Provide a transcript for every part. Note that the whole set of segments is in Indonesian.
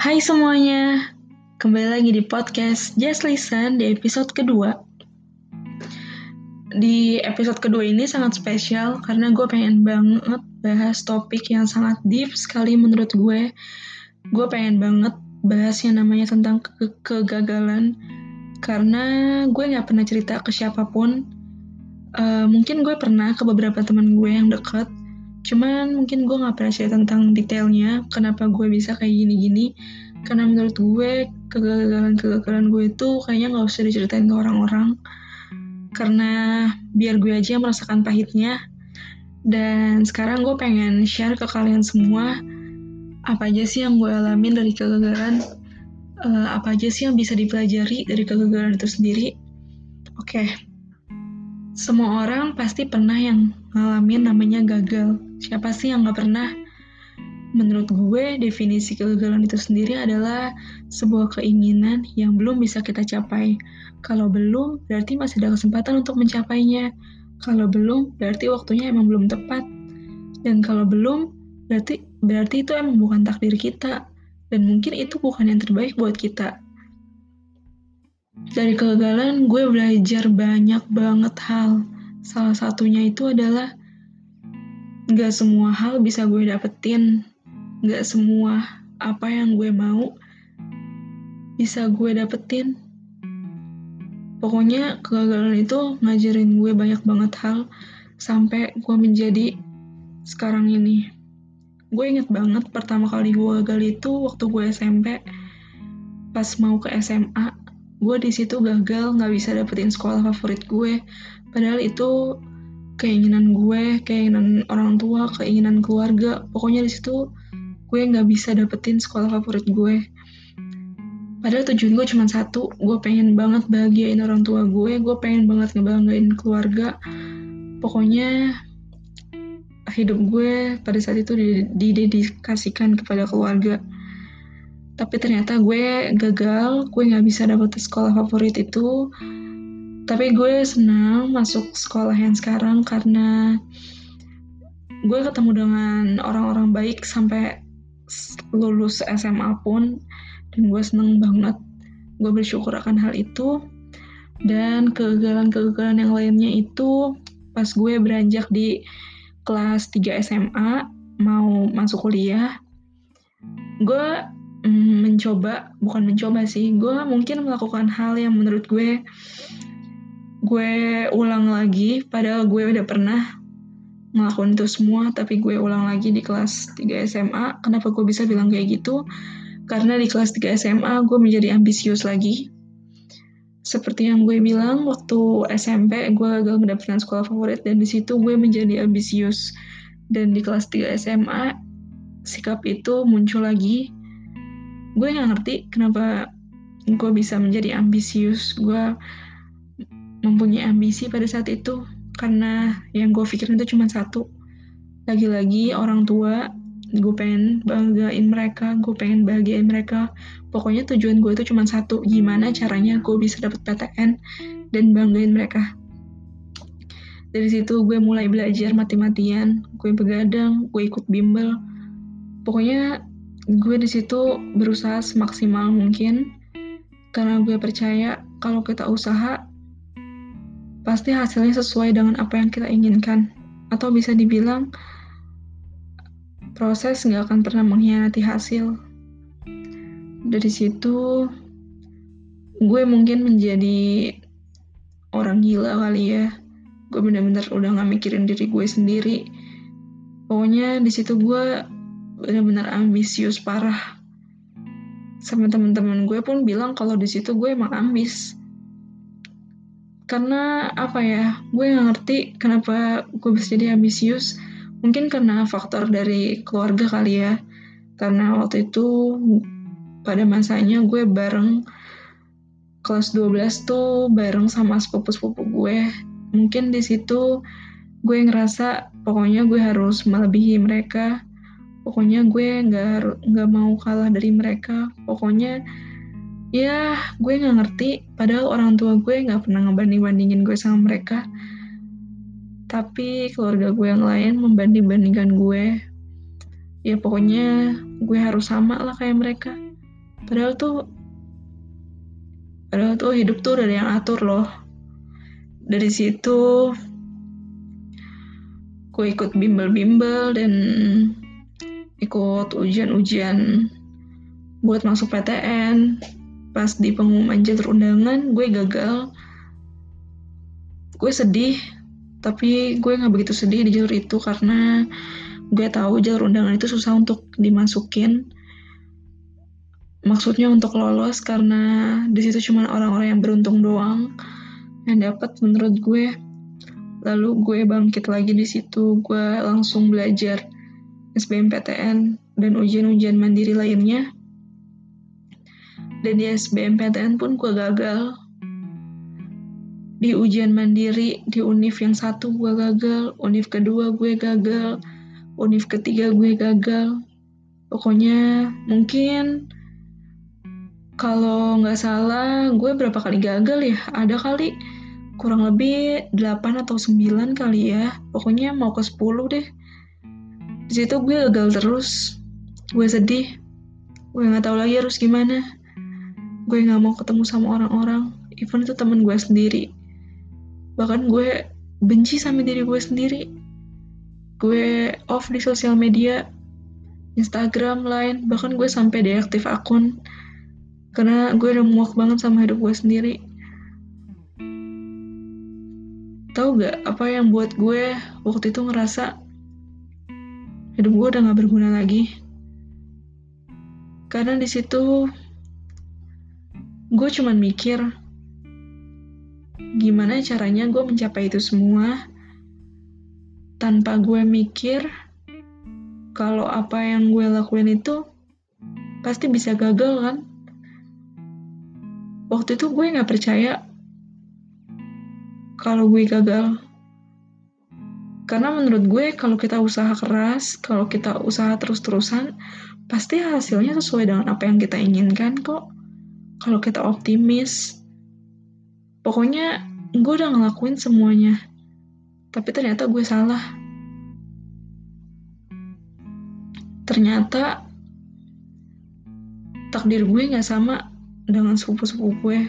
Hai semuanya, kembali lagi di podcast Just Listen di episode kedua. Di episode kedua ini sangat spesial karena gue pengen banget bahas topik yang sangat deep sekali menurut gue. Gue pengen banget bahas yang namanya tentang ke kegagalan karena gue gak pernah cerita ke siapa pun. Uh, mungkin gue pernah ke beberapa teman gue yang dekat, Cuman mungkin gue gak pernah cerita tentang detailnya, kenapa gue bisa kayak gini-gini. Karena menurut gue, kegagalan-kegagalan gue itu kayaknya gak usah diceritain ke orang-orang. Karena biar gue aja yang merasakan pahitnya. Dan sekarang gue pengen share ke kalian semua, apa aja sih yang gue alamin dari kegagalan, uh, apa aja sih yang bisa dipelajari dari kegagalan itu sendiri. Oke, okay. Semua orang pasti pernah yang ngalamin namanya gagal Siapa sih yang gak pernah? Menurut gue, definisi kegagalan itu sendiri adalah sebuah keinginan yang belum bisa kita capai. Kalau belum, berarti masih ada kesempatan untuk mencapainya. Kalau belum, berarti waktunya emang belum tepat. Dan kalau belum, berarti berarti itu emang bukan takdir kita. Dan mungkin itu bukan yang terbaik buat kita. Dari kegagalan, gue belajar banyak banget hal. Salah satunya itu adalah Gak semua hal bisa gue dapetin. Gak semua apa yang gue mau bisa gue dapetin. Pokoknya kegagalan itu ngajarin gue banyak banget hal sampai gue menjadi sekarang ini. Gue inget banget pertama kali gue gagal itu waktu gue SMP. Pas mau ke SMA, gue di situ gagal nggak bisa dapetin sekolah favorit gue. Padahal itu keinginan gue, keinginan orang tua, keinginan keluarga. Pokoknya di situ gue nggak bisa dapetin sekolah favorit gue. Padahal tujuan gue cuma satu, gue pengen banget bahagiain orang tua gue, gue pengen banget ngebanggain keluarga. Pokoknya hidup gue pada saat itu didedikasikan kepada keluarga. Tapi ternyata gue gagal, gue nggak bisa dapet sekolah favorit itu. Tapi gue senang masuk sekolah yang sekarang karena gue ketemu dengan orang-orang baik sampai lulus SMA pun dan gue seneng banget. Gue bersyukur akan hal itu. Dan kegagalan-kegagalan yang lainnya itu pas gue beranjak di kelas 3 SMA mau masuk kuliah gue mencoba bukan mencoba sih. Gue mungkin melakukan hal yang menurut gue gue ulang lagi. Padahal gue udah pernah ngelakuin itu semua tapi gue ulang lagi di kelas 3 SMA kenapa gue bisa bilang kayak gitu? Karena di kelas 3 SMA gue menjadi ambisius lagi. Seperti yang gue bilang waktu SMP gue gagal mendapatkan sekolah favorit dan di situ gue menjadi ambisius. Dan di kelas 3 SMA sikap itu muncul lagi gue nggak ngerti kenapa gue bisa menjadi ambisius. Gue mempunyai ambisi pada saat itu karena yang gue pikirin itu cuma satu. Lagi-lagi orang tua gue pengen banggain mereka gue pengen bahagiain mereka. Pokoknya tujuan gue itu cuma satu gimana caranya gue bisa dapet PTN dan banggain mereka. Dari situ gue mulai belajar mati-matian gue begadang gue ikut bimbel. Pokoknya gue di situ berusaha semaksimal mungkin karena gue percaya kalau kita usaha pasti hasilnya sesuai dengan apa yang kita inginkan. Atau bisa dibilang, proses nggak akan pernah mengkhianati hasil. Dari situ, gue mungkin menjadi orang gila kali ya. Gue bener-bener udah gak mikirin diri gue sendiri. Pokoknya di situ gue bener-bener ambisius parah. Sama temen-temen gue pun bilang kalau di situ gue emang ambis. Karena apa ya gue nggak ngerti kenapa gue bisa jadi ambisius. Mungkin karena faktor dari keluarga kali ya. Karena waktu itu pada masanya gue bareng kelas 12 tuh bareng sama sepupu-sepupu gue. Mungkin di situ gue ngerasa pokoknya gue harus melebihi mereka pokoknya gue nggak nggak mau kalah dari mereka. Pokoknya ya gue nggak ngerti. Padahal orang tua gue nggak pernah ngebanding bandingin gue sama mereka. Tapi keluarga gue yang lain membanding bandingkan gue. Ya pokoknya gue harus sama lah kayak mereka. Padahal tuh padahal tuh hidup tuh ada yang atur loh. Dari situ gue ikut bimbel-bimbel dan ikut ujian-ujian buat masuk PTN pas di pengumuman jalur undangan gue gagal. Gue sedih tapi gue nggak begitu sedih di jalur itu karena gue tahu jalur undangan itu susah untuk dimasukin. Maksudnya untuk lolos karena di situ cuma orang-orang yang beruntung doang yang dapat menurut gue. Lalu gue bangkit lagi di situ gue langsung belajar SBMPTN dan ujian-ujian mandiri lainnya. Dan di SBMPTN pun gue gagal. Di ujian mandiri di univ yang satu gue gagal univ kedua gue gagal univ ketiga gue gagal. Pokoknya mungkin kalau nggak salah gue berapa kali gagal ya? Ada kali kurang lebih 8 atau 9 kali ya. Pokoknya mau ke 10 deh di situ gue gagal terus. Gue sedih. Gue nggak tahu lagi harus gimana. Gue nggak mau ketemu sama orang-orang. Even itu temen gue sendiri. Bahkan gue benci sama diri gue sendiri. Gue off di sosial media Instagram, lain. Bahkan gue sampai deaktif akun. Karena gue udah muak banget sama hidup gue sendiri. Tahu gak apa yang buat gue waktu itu ngerasa hidup gue udah gak berguna lagi. Karena di situ gue cuman mikir gimana caranya gue mencapai itu semua? Tanpa gue mikir kalau apa yang gue lakuin itu pasti bisa gagal kan? Waktu itu gue nggak percaya kalau gue gagal karena menurut gue kalau kita usaha keras kalau kita usaha terus-terusan pasti hasilnya sesuai dengan apa yang kita inginkan kok kalau kita optimis Pokoknya gue udah ngelakuin semuanya. Tapi ternyata gue salah. Ternyata takdir gue gak sama dengan sepupu-sepupu gue.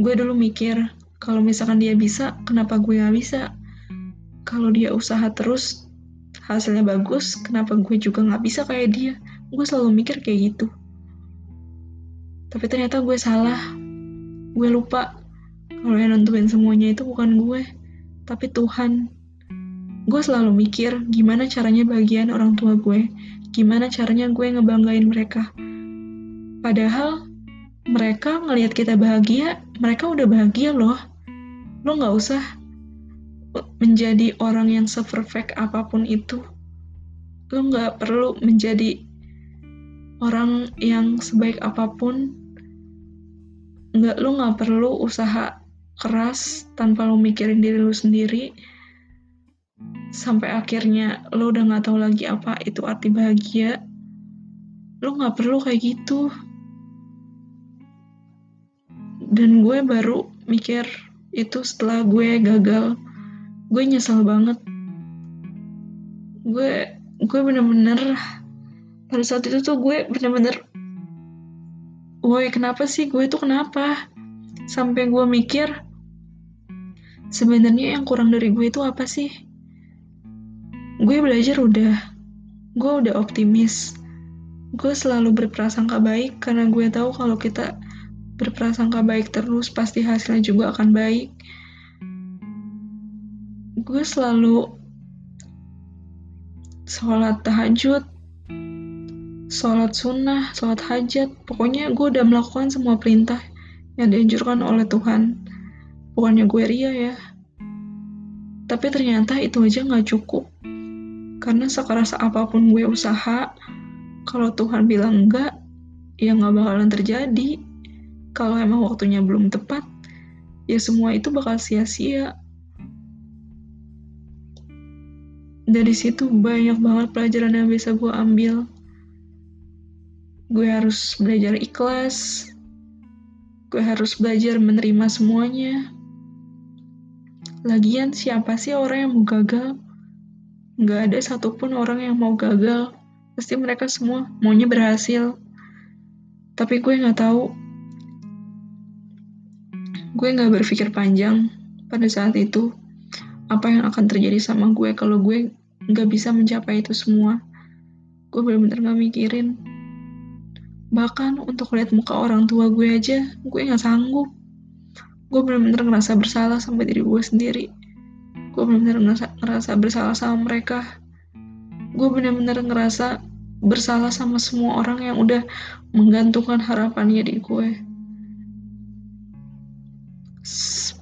Gue dulu mikir, kalau misalkan dia bisa, kenapa gue gak bisa? Kalau dia usaha terus, hasilnya bagus, kenapa gue juga gak bisa kayak dia? Gue selalu mikir kayak gitu. Tapi ternyata gue salah gue lupa kalau yang nentuin semuanya itu bukan gue tapi Tuhan gue selalu mikir gimana caranya bagian orang tua gue gimana caranya gue ngebanggain mereka padahal mereka ngelihat kita bahagia mereka udah bahagia loh lo nggak usah menjadi orang yang seperfect apa pun itu lo nggak perlu menjadi orang yang sebaik apa pun. Nggak lu nggak perlu usaha keras tanpa lu mikirin diri lu sendiri. Sampai akhirnya lu udah nggak tahu lagi apa itu arti bahagia. Lu nggak perlu kayak gitu. Dan gue baru mikir itu setelah gue gagal gue nyesal banget. Gue gue bener-bener pada saat itu tuh gue bener-bener woi kenapa sih? Gue tuh kenapa? Sampai gue mikir sebenarnya yang kurang dari gue itu apa sih? Gue belajar udah. Gue udah optimis. Gue selalu berprasangka baik karena gue tahu kalau kita berprasangka baik terus pasti hasilnya juga akan baik gue selalu sholat tahajud sholat sunnah, sholat hajat, pokoknya gue udah melakukan semua perintah yang dianjurkan oleh Tuhan. Bukannya gue ria ya. Tapi ternyata itu aja gak cukup. Karena sekeras apa pun gue usaha, kalau Tuhan bilang enggak, ya gak bakalan terjadi. Kalau emang waktunya belum tepat, ya semua itu bakal sia-sia. Dari situ banyak banget pelajaran yang bisa gue ambil. Gue harus belajar ikhlas. Gue harus belajar menerima semuanya. Lagian siapa sih orang yang mau gagal? Nggak ada satupun orang yang mau gagal. Pasti mereka semua maunya berhasil. Tapi gue nggak tahu. Gue nggak berpikir panjang pada saat itu apa yang akan terjadi sama gue kalau gue nggak bisa mencapai itu semua. Gue bener-bener gak mikirin. Bahkan untuk lihat muka orang tua gue aja gue nggak sanggup. Gue bener-bener ngerasa bersalah sama diri gue sendiri. Gue bener-bener ngerasa, ngerasa bersalah sama mereka. Gue bener-bener ngerasa bersalah sama semua orang yang udah menggantungkan harapannya di gue.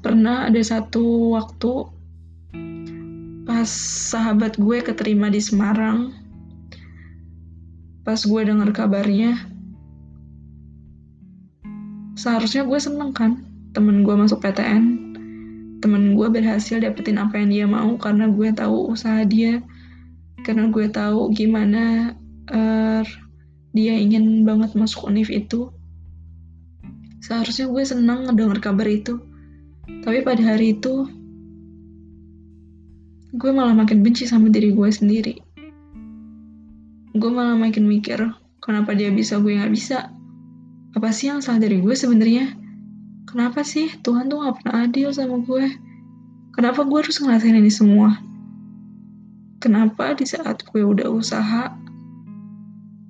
Pernah ada satu waktu pas sahabat gue keterima di Semarang. Pas gue dengar kabarnya seharusnya gue seneng kan temen gue masuk PTN temen gue berhasil dapetin apa yang dia mau karena gue tahu usaha dia karena gue tahu gimana uh, dia ingin banget masuk univ itu. Seharusnya gue seneng ngedenger kabar itu. Tapi pada hari itu, gue malah makin benci sama diri gue sendiri. Gue malah makin mikir, kenapa dia bisa, gue gak bisa. Apa sih yang salah dari gue sebenarnya? Kenapa sih Tuhan tuh gak pernah adil sama gue? Kenapa gue harus ngerasain ini semua? Kenapa di saat gue udah usaha,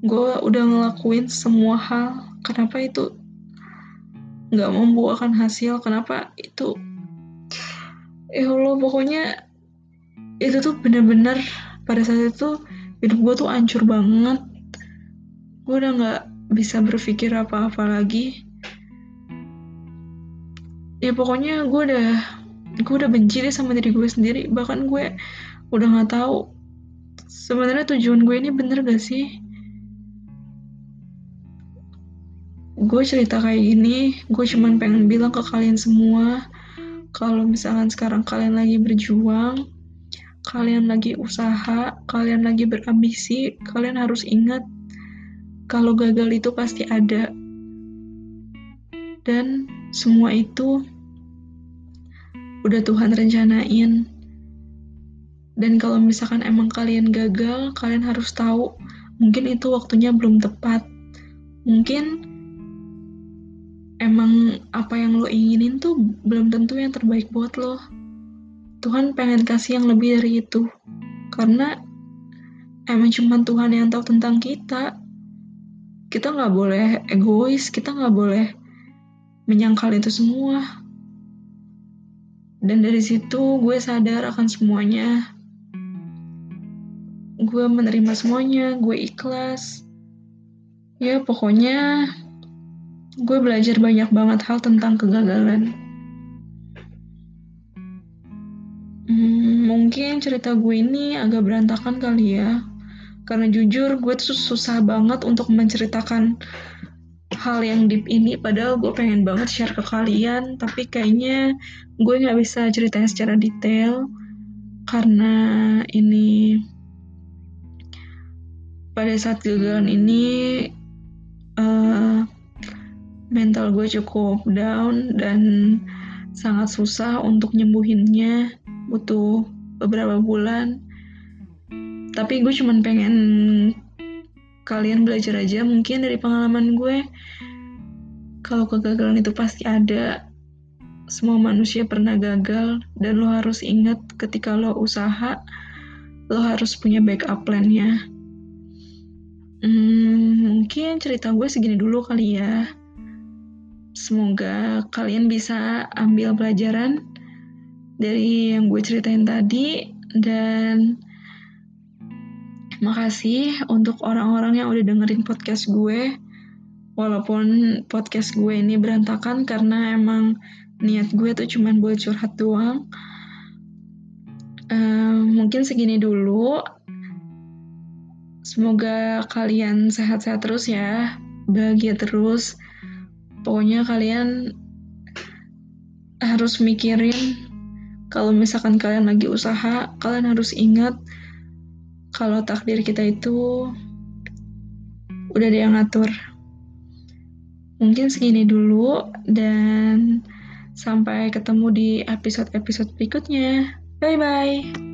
gue udah ngelakuin semua hal, kenapa itu nggak membuahkan hasil kenapa itu ya Allah pokoknya itu tuh bener-bener pada saat itu hidup gue tuh hancur banget. Gue udah nggak bisa berpikir apa-apa lagi. Ya pokoknya gue udah gue udah benci deh sama diri gue sendiri. Bahkan gue udah nggak tahu sebenarnya tujuan gue ini bener gak sih? Gue cerita kayak gini, gue cuman pengen bilang ke kalian semua, kalau misalkan sekarang kalian lagi berjuang, kalian lagi usaha, kalian lagi berambisi, kalian harus ingat kalau gagal itu pasti ada. Dan semua itu udah Tuhan rencanain. Dan kalau misalkan emang kalian gagal, kalian harus tahu mungkin itu waktunya belum tepat. Mungkin emang apa yang lo inginin tuh belum tentu yang terbaik buat lo. Tuhan pengen kasih yang lebih dari itu. Karena emang cuma Tuhan yang tahu tentang kita. Kita nggak boleh egois, kita nggak boleh menyangkal itu semua. Dan dari situ gue sadar akan semuanya. Gue menerima semuanya, gue ikhlas. Ya pokoknya gue belajar banyak banget hal tentang kegagalan. Mungkin cerita gue ini agak berantakan kali ya, karena jujur gue tuh susah banget untuk menceritakan hal yang deep ini, padahal gue pengen banget share ke kalian, tapi kayaknya gue nggak bisa ceritanya secara detail, karena ini pada saat kegagalan ini uh, mental gue cukup down dan sangat susah untuk nyembuhinnya. Butuh beberapa bulan. Tapi gue cuman pengen kalian belajar aja mungkin dari pengalaman gue. Kalau kegagalan itu pasti ada. Semua manusia pernah gagal dan lo harus ingat ketika lo usaha lo harus punya backup plan-nya. Hmm, mungkin cerita gue segini dulu kali ya. Semoga kalian bisa ambil pelajaran dari yang gue ceritain tadi dan makasih untuk orang-orang yang udah dengerin podcast gue. Walaupun podcast gue ini berantakan karena emang niat gue tuh cuman buat curhat doang. Um, mungkin segini dulu. Semoga kalian sehat-sehat terus ya, bahagia terus pokoknya kalian harus mikirin kalau misalkan kalian lagi usaha, kalian harus ingat kalau takdir kita itu udah ada yang ngatur. Mungkin segini dulu dan sampai ketemu di episode-episode berikutnya. Bye bye.